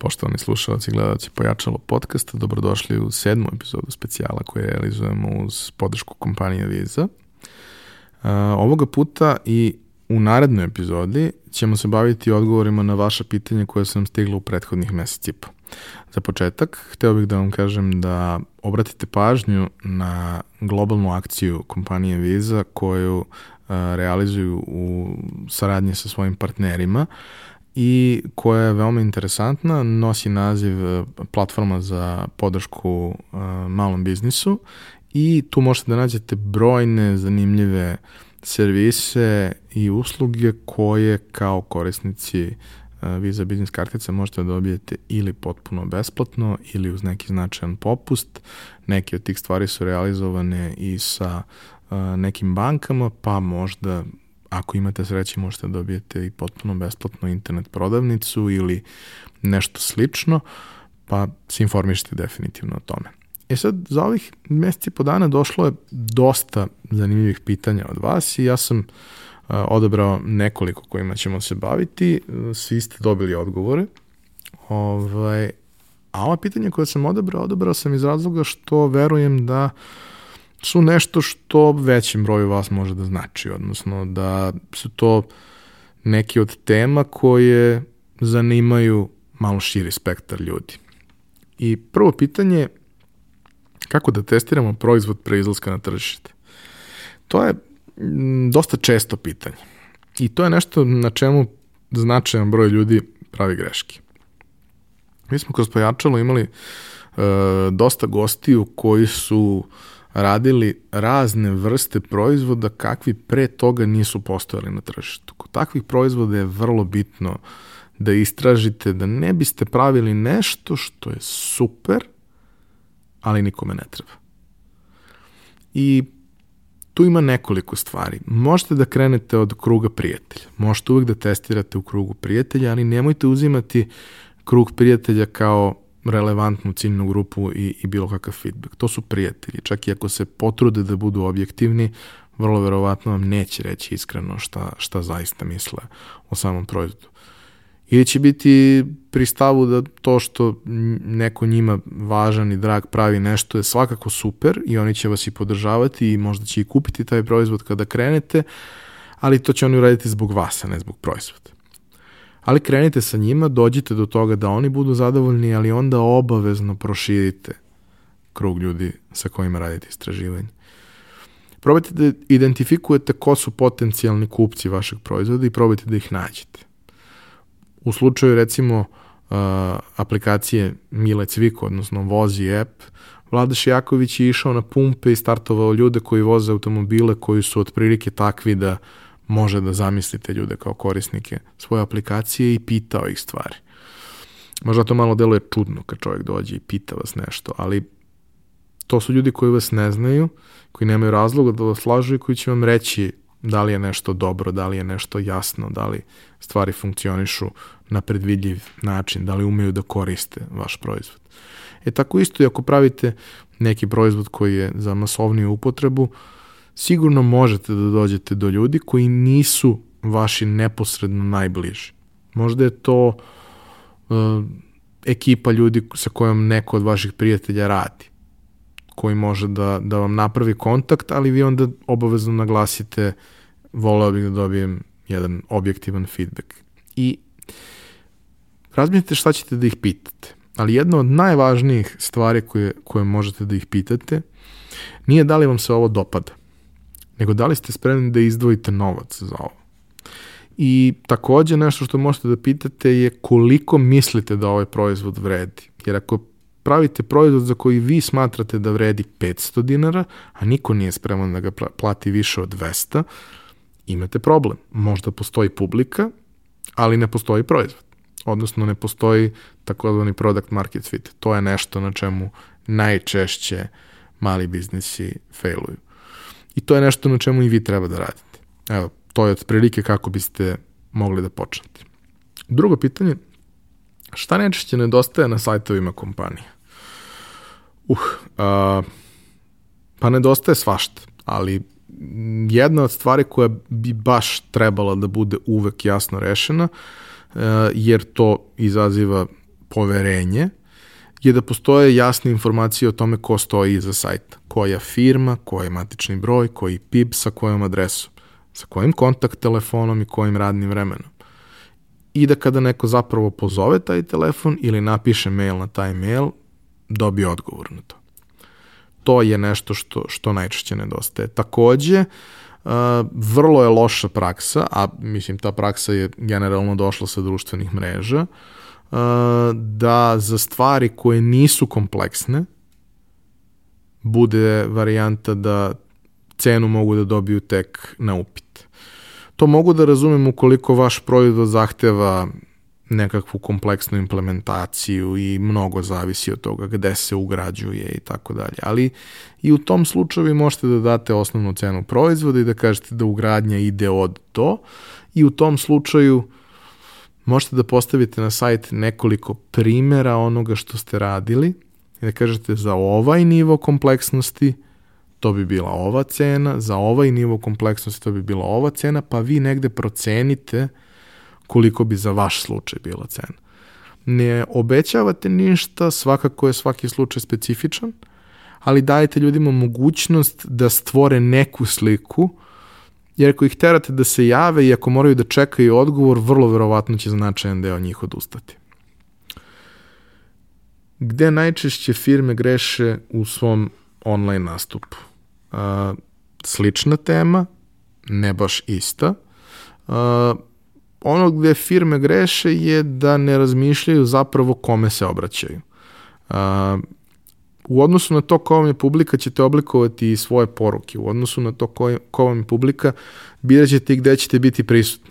Poštovani slušalci i gledalci Pojačalo podcasta, dobrodošli u sedmu epizodu specijala koje realizujemo uz podršku kompanije Visa. Uh, ovoga puta i u narednoj epizodi ćemo se baviti odgovorima na vaša pitanja koje sam stigla u prethodnih mesec i Za početak, hteo bih da vam kažem da obratite pažnju na globalnu akciju kompanije Visa koju uh, realizuju u saradnji sa svojim partnerima. I koja je veoma interesantna, nosi naziv e, platforma za podršku uh, malom biznisu i tu možete da nađete brojne zanimljive servise i usluge koje kao korisnici uh, Visa Business kartica možete da dobijete ili potpuno besplatno ili uz neki značajan popust. Neke od tih stvari su realizovane i sa nekim bankama, pa možda ako imate sreće možete da dobijete i potpuno besplatno internet prodavnicu ili nešto slično, pa se informišite definitivno o tome. E sad, za ovih meseci po dana došlo je dosta zanimljivih pitanja od vas i ja sam uh, odabrao nekoliko kojima ćemo se baviti. Svi ste dobili odgovore. Ovaj, a ova pitanja koje sam odabrao, odabrao sam iz razloga što verujem da uh, su nešto što većem broju vas može da znači, odnosno da su to neki od tema koje zanimaju malo širi spektar ljudi. I prvo pitanje je kako da testiramo proizvod pre izlaska na tržište. To je dosta često pitanje. I to je nešto na čemu značajan broj ljudi pravi greške. Mi smo kroz pojačalo imali e, dosta gostiju koji su e, radili razne vrste proizvoda kakvi pre toga nisu postojali na tržištu. Kod takvih proizvoda je vrlo bitno da istražite da ne biste pravili nešto što je super, ali nikome ne treba. I tu ima nekoliko stvari. Možete da krenete od kruga prijatelja. Možete uvek da testirate u krugu prijatelja, ali nemojte uzimati krug prijatelja kao relevantnu ciljnu grupu i, i bilo kakav feedback. To su prijatelji. Čak i ako se potrude da budu objektivni, vrlo verovatno vam neće reći iskreno šta, šta zaista misle o samom proizvodu. Ili će biti pri stavu da to što neko njima važan i drag pravi nešto je svakako super i oni će vas i podržavati i možda će i kupiti taj proizvod kada krenete, ali to će oni uraditi zbog vas, a ne zbog proizvoda ali krenite sa njima, dođite do toga da oni budu zadovoljni, ali onda obavezno proširite krug ljudi sa kojima radite istraživanje. Probajte da identifikujete ko su potencijalni kupci vašeg proizvoda i probajte da ih nađete. U slučaju recimo uh, aplikacije Mile Cviko, odnosno Vozi app, Vlada Šijaković je išao na pumpe i startovao ljude koji voze automobile koji su otprilike takvi da može da zamislite ljude kao korisnike svoje aplikacije i pitao ih stvari. Možda to malo deluje čudno kad čovjek dođe i pita vas nešto, ali to su ljudi koji vas ne znaju, koji nemaju razloga da vas lažu i koji će vam reći da li je nešto dobro, da li je nešto jasno, da li stvari funkcionišu na predvidljiv način, da li umeju da koriste vaš proizvod. E tako isto i ako pravite neki proizvod koji je za masovniju upotrebu, uh, sigurno možete da dođete do ljudi koji nisu vaši neposredno najbliži. Možda je to uh, ekipa ljudi sa kojom neko od vaših prijatelja radi, koji može da, da vam napravi kontakt, ali vi onda obavezno naglasite voleo bih da dobijem jedan objektivan feedback. I razmislite šta ćete da ih pitate. Ali jedna od najvažnijih stvari koje, koje možete da ih pitate nije da li vam se ovo dopada nego da li ste spremni da izdvojite novac za ovo. I takođe nešto što možete da pitate je koliko mislite da ovaj proizvod vredi. Jer ako pravite proizvod za koji vi smatrate da vredi 500 dinara, a niko nije spreman da ga plati više od 200, imate problem. Možda postoji publika, ali ne postoji proizvod. Odnosno ne postoji takozvani product market fit. To je nešto na čemu najčešće mali biznisi failuju. I to je nešto na čemu i vi treba da radite. Evo, to je otprilike kako biste mogli da počnete. Drugo pitanje, šta nečešće nedostaje na sajtovima kompanije? Uh, a, pa nedostaje svašta, ali jedna od stvari koja bi baš trebala da bude uvek jasno rešena, jer to izaziva poverenje je da postoje jasne informacije o tome ko stoji iza sajta. Koja firma, koji matični broj, koji PIB sa kojom adresom, sa kojim kontakt telefonom i kojim radnim vremenom. I da kada neko zapravo pozove taj telefon ili napiše mail na taj mail, dobije odgovor na to. To je nešto što, što najčešće nedostaje. Takođe, vrlo je loša praksa, a mislim ta praksa je generalno došla sa društvenih mreža, da za stvari koje nisu kompleksne bude varijanta da cenu mogu da dobiju tek na upit. To mogu da razumem ukoliko vaš proizvod zahteva nekakvu kompleksnu implementaciju i mnogo zavisi od toga gde se ugrađuje i tako dalje. Ali i u tom slučaju vi možete da date osnovnu cenu proizvoda i da kažete da ugradnja ide od to i u tom slučaju možete da postavite na sajt nekoliko primera onoga što ste radili i da kažete za ovaj nivo kompleksnosti to bi bila ova cena, za ovaj nivo kompleksnosti to bi bila ova cena, pa vi negde procenite uh, koliko bi za vaš slučaj bila cena. Ne obećavate ništa, svakako je svaki slučaj specifičan, ali dajete ljudima mogućnost da stvore neku sliku, jer ako ih terate da se jave i ako moraju da čekaju odgovor, vrlo verovatno će značajan deo njih odustati. Gde najčešće firme greše u svom online nastupu? Uh, slična tema, ne baš ista. Uh, ono gde firme greše je da ne razmišljaju zapravo kome se obraćaju. Uh, u odnosu na to ko vam je publika ćete oblikovati i svoje poruke. U odnosu na to ko, ko vam je publika birat ćete i gde ćete biti prisutni.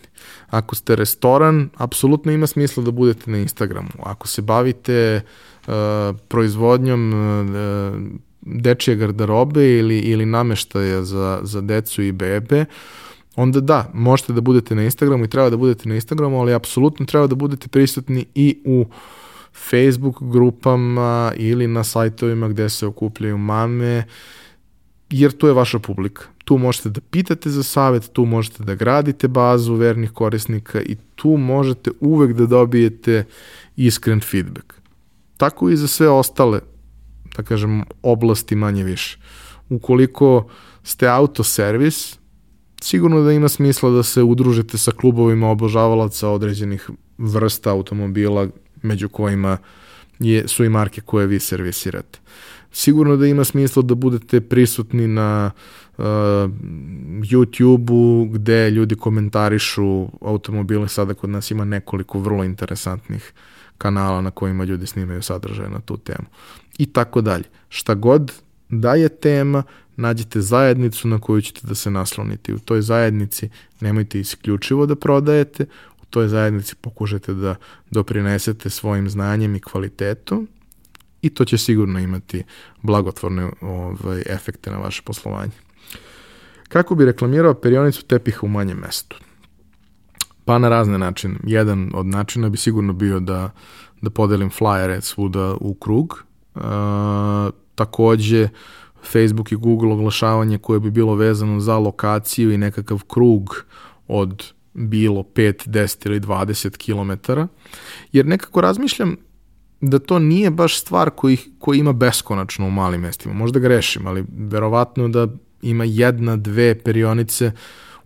Ako ste restoran, apsolutno ima smisla da budete na Instagramu. Ako se bavite uh, proizvodnjom uh, dečije garderobe ili, ili nameštaja za, za decu i bebe, uh, onda da, možete da budete na Instagramu i treba da budete na Instagramu, ali apsolutno treba da budete prisutni i u Facebook grupama ili na sajtovima gde se okupljaju mame, jer tu je vaša publika. Tu možete da pitate za savet, tu možete da gradite bazu vernih korisnika i tu možete uvek da dobijete iskren feedback. Tako i za sve ostale, da kažem, oblasti manje više. Ukoliko ste autoservis, sigurno da ima smisla da se udružite sa klubovima obožavalaca određenih vrsta automobila, među kojima je, su i marke koje vi servisirate. Sigurno da ima smisla da budete prisutni na uh, YouTube-u gde ljudi komentarišu automobile, sada kod nas ima nekoliko vrlo interesantnih kanala na kojima ljudi snimaju sadržaje na tu temu. I tako dalje. Šta god da je tema, nađite zajednicu na koju ćete da se naslonite. U toj zajednici nemojte isključivo da prodajete, toj zajednici pokušajte da doprinesete svojim znanjem i kvalitetom i to će sigurno imati blagotvorne ovaj, efekte na vaše poslovanje. Kako bi reklamirao perionicu tepiha u manjem mestu? Pa na razne načine. Jedan od načina bi sigurno bio da, da podelim flyere svuda u krug. Uh, takođe, Facebook i Google oglašavanje koje bi bilo vezano za lokaciju i nekakav krug od bilo 5, 10 ili 20 km. Jer nekako razmišljam da to nije baš stvar koji, koji ima beskonačno u malim mestima. Možda grešim, ali verovatno da ima jedna, dve perionice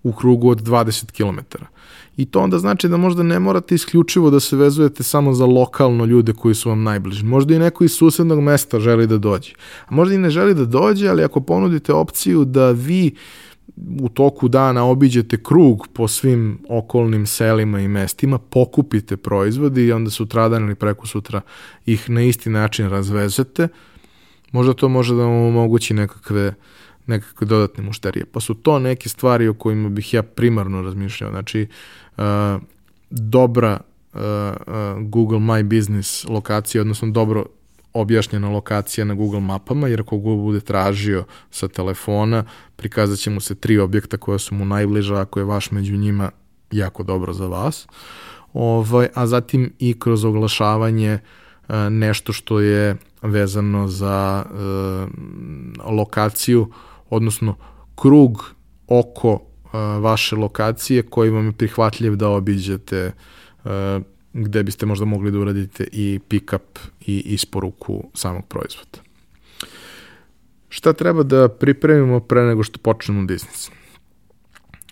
u krugu od 20 km. I to onda znači da možda ne morate isključivo da se vezujete samo za lokalno ljude koji su vam najbliži. Možda i neko iz susednog mesta želi da dođe. A možda i ne želi da dođe, ali ako ponudite opciju da vi u toku dana obiđete krug po svim okolnim selima i mestima, pokupite proizvode i onda sutradan ili preko sutra ih na isti način razvezete, možda to može da vam omogući nekakve nekakve dodatne mušterije. Pa su to neke stvari o kojima bih ja primarno razmišljao. Znači, uh, dobra uh, Google My Business lokacija, odnosno dobro objašnjena lokacija na Google mapama, jer ako Google bude tražio sa telefona, prikazat će mu se tri objekta koja su mu najbliža, ako je vaš među njima jako dobro za vas. Ovaj, a zatim i kroz oglašavanje uh, nešto što je vezano za uh, lokaciju odnosno krug oko uh, vaše lokacije koji vam je prihvatljiv da obiđete uh, gde biste možda mogli da uradite i pick-up i isporuku samog proizvoda. Šta treba da pripremimo pre nego što počnemo biznis?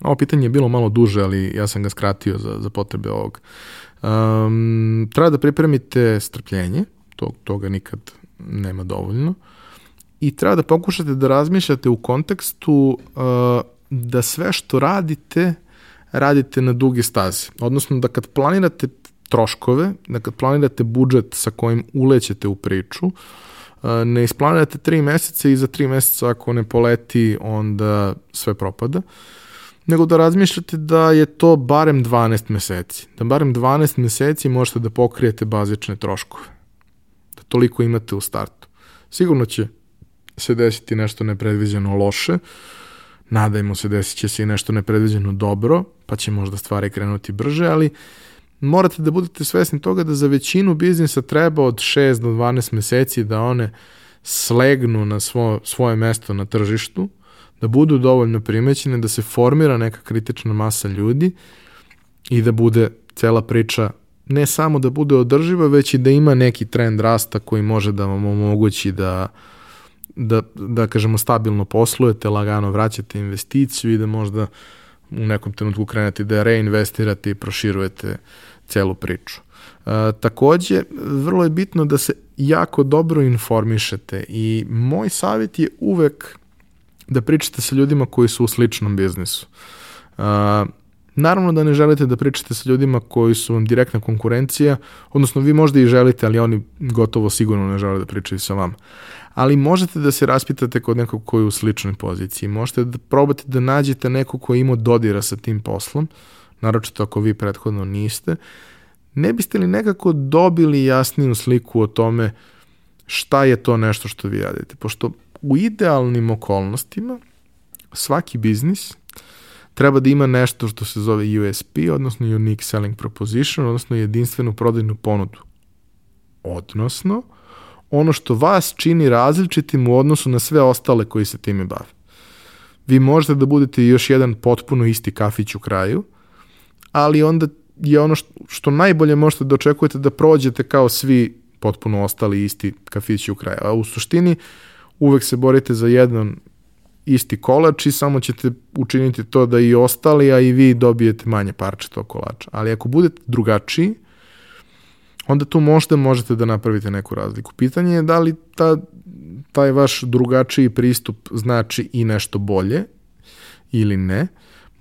Ovo pitanje je bilo malo duže, ali ja sam ga skratio za, za potrebe ovog. Um, treba da pripremite strpljenje, to, toga nikad nema dovoljno, i treba da pokušate da razmišljate u kontekstu uh, da sve što radite, radite na duge staze. Odnosno da kad planirate troškove, da kad planirate budžet sa kojim ulećete u priču, uh, ne isplanirate tri meseca i za tri meseca ako ne poleti, onda sve propada. Uh, nego da razmišljate da je to barem 12 meseci. Da barem 12 meseci možete da pokrijete bazične troškove. Da toliko imate u startu. Sigurno će se desiti nešto nepredviđeno loše, nadajmo se desit će se i nešto nepredviđeno dobro, pa će možda stvari krenuti brže, ali morate da budete svesni toga da za većinu biznisa treba od 6 do 12 meseci da one slegnu na svo, svoje mesto na tržištu, da budu dovoljno primećene, da se formira neka kritična masa ljudi i da bude cela priča ne samo da bude održiva, već i da ima neki trend rasta koji može da vam omogući da, da, da kažemo, stabilno poslujete, lagano vraćate investiciju i da možda u nekom trenutku krenete da reinvestirate i proširujete celu priču. E, takođe, vrlo je bitno da se jako dobro informišete i moj savjet je uvek da pričate sa ljudima koji su u sličnom biznisu. Uh, naravno da ne želite da pričate sa ljudima koji su vam direktna konkurencija, odnosno vi možda i želite, ali oni gotovo sigurno ne žele da pričaju sa vama. Ali možete da se raspitate kod nekog koji je u sličnoj poziciji. Možete da probate da nađete nekog koji ima dodira sa tim poslom, naročito ako vi prethodno niste. Ne biste li nekako dobili jasniju sliku o tome šta je to nešto što vi radite? Pošto u idealnim okolnostima svaki biznis treba da ima nešto što se zove USP, odnosno Unique Selling Proposition, odnosno jedinstvenu prodajnu ponudu. Odnosno, ono što vas čini različitim u odnosu na sve ostale koji se time bave. Vi možete da budete još jedan potpuno isti kafić u kraju, ali onda je ono što, što najbolje možete da očekujete da prođete kao svi potpuno ostali isti kafići u kraju. A u suštini, uh, uvek se borite za jedan isti kolač i samo ćete učiniti to da i ostali, a i vi dobijete manje parče tog kolača. Ali ako budete drugačiji, onda tu možda možete da napravite neku razliku. Pitanje je da li ta, taj vaš drugačiji pristup znači i nešto bolje ili ne.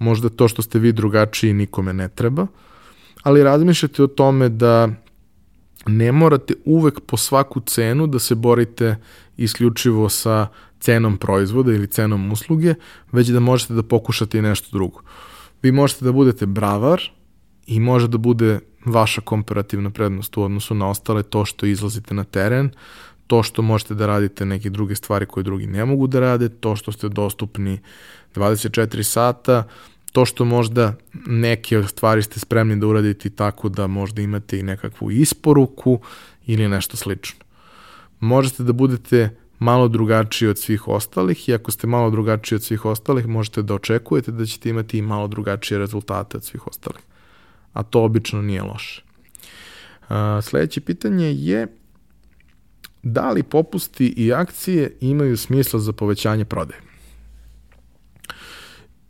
Možda to što ste vi drugačiji nikome ne treba, ali razmišljate o tome da ne morate uvek po svaku cenu da se borite isključivo sa cenom proizvoda ili cenom usluge, već da možete da pokušate i nešto drugo. Vi možete da budete bravar i može da bude vaša komparativna prednost u odnosu na ostale to što izlazite na teren, to što možete da radite neke druge stvari koje drugi ne mogu da rade, to što ste dostupni 24 sata, to što možda neke od stvari ste spremni da uradite tako da možda imate i nekakvu isporuku ili nešto slično. Možete da budete malo drugačiji od svih ostalih i ako ste malo drugačiji od svih ostalih možete da očekujete da ćete imati i malo drugačije rezultate od svih ostalih. A to obično nije loše. Sledeće pitanje je da li popusti i akcije imaju smisla za povećanje prodaje?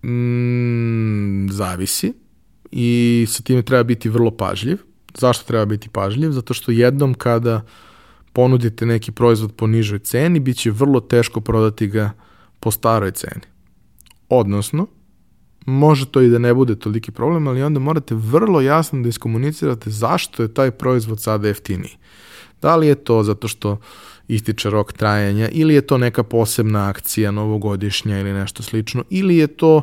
Mm, zavisi i sa time treba biti vrlo pažljiv. Zašto treba biti pažljiv? Zato što jednom kada ponudite neki proizvod po nižoj ceni, bit će vrlo teško prodati ga po staroj ceni. Odnosno, može to i da ne bude toliki problem, ali onda morate vrlo jasno da iskomunicirate zašto je taj proizvod sada jeftiniji. Da li je to zato što ističe rok trajanja ili je to neka posebna akcija novogodišnja ili nešto slično ili je to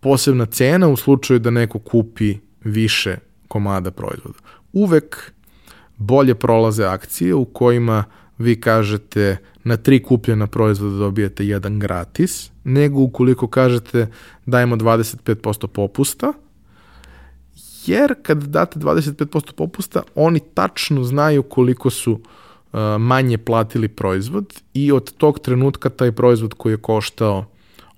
posebna cena u slučaju da neko kupi više komada proizvoda. Uvek bolje prolaze akcije u kojima vi kažete na tri kupljena proizvoda dobijete jedan gratis, nego ukoliko kažete dajemo 25% popusta, jer kad date 25% popusta, oni tačno znaju koliko su uh, manje platili proizvod i od tog trenutka taj proizvod koji je koštao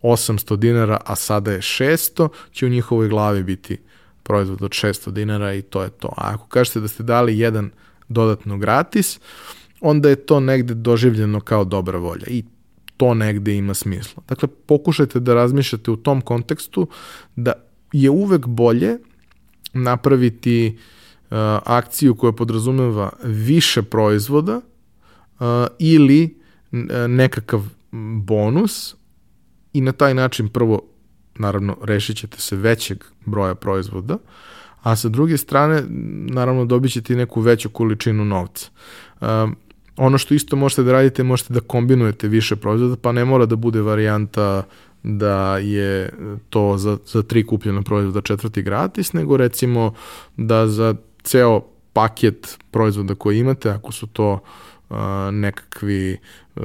800 dinara, a sada je 600, će u njihovoj glavi biti proizvod od 600 dinara i to je to. A ako kažete da ste dali jedan dodatno gratis, onda je to negde doživljeno kao dobra volja i to negde ima smisla. Dakle, pokušajte da razmišljate u tom kontekstu da je uvek bolje napraviti uh, akciju koja podrazumeva više proizvoda uh, ili uh, nekakav bonus i na taj način prvo naravno rešit ćete se većeg broja proizvoda, a sa druge strane naravno dobit ćete neku veću količinu novca. Um, ono što isto možete da radite, možete da kombinujete više proizvoda, pa ne mora da bude varijanta da je to za, za tri kupljena proizvoda četvrti gratis, nego recimo da za ceo paket proizvoda koji imate, ako su to uh, nekakvi uh,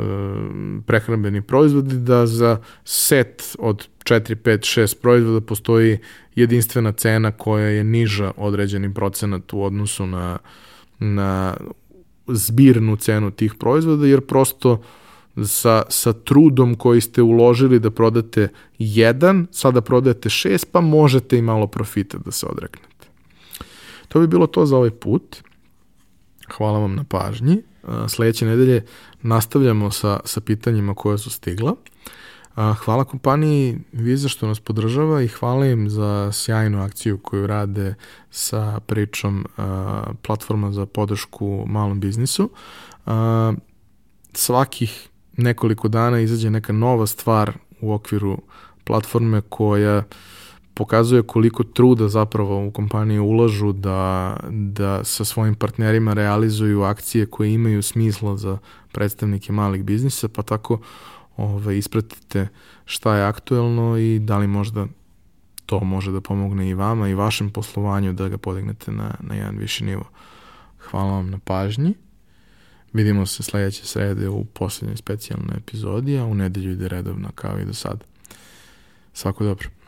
prehrambeni proizvodi, da za set od 4, 5, 6 proizvoda postoji jedinstvena cena koja je niža određeni procenat u odnosu na, na zbirnu cenu tih proizvoda, jer prosto sa, sa trudom koji ste uložili da prodate jedan, sada prodajete šest, pa možete i malo profita da se odreknete. To bi bilo to za ovaj put. Hvala vam na pažnji. Sledeće nedelje nastavljamo sa, sa pitanjima koja su stigla. Hvala kompaniji Visa što nas podržava i hvala im za sjajnu akciju koju rade sa pričom platforma za podršku malom biznisu. Svakih nekoliko dana izađe neka nova stvar u okviru platforme koja pokazuje koliko truda zapravo u kompaniji ulažu da, da sa svojim partnerima realizuju akcije koje imaju smisla za predstavnike malih biznisa, pa tako ovaj, ispratite šta je aktuelno i da li možda to može da pomogne i vama i vašem poslovanju da ga podignete na, na jedan viši nivo. Hvala vam na pažnji. Vidimo se sledeće srede u poslednjoj specijalnoj epizodi, a u nedelju ide redovna kao i do sada. Svako dobro.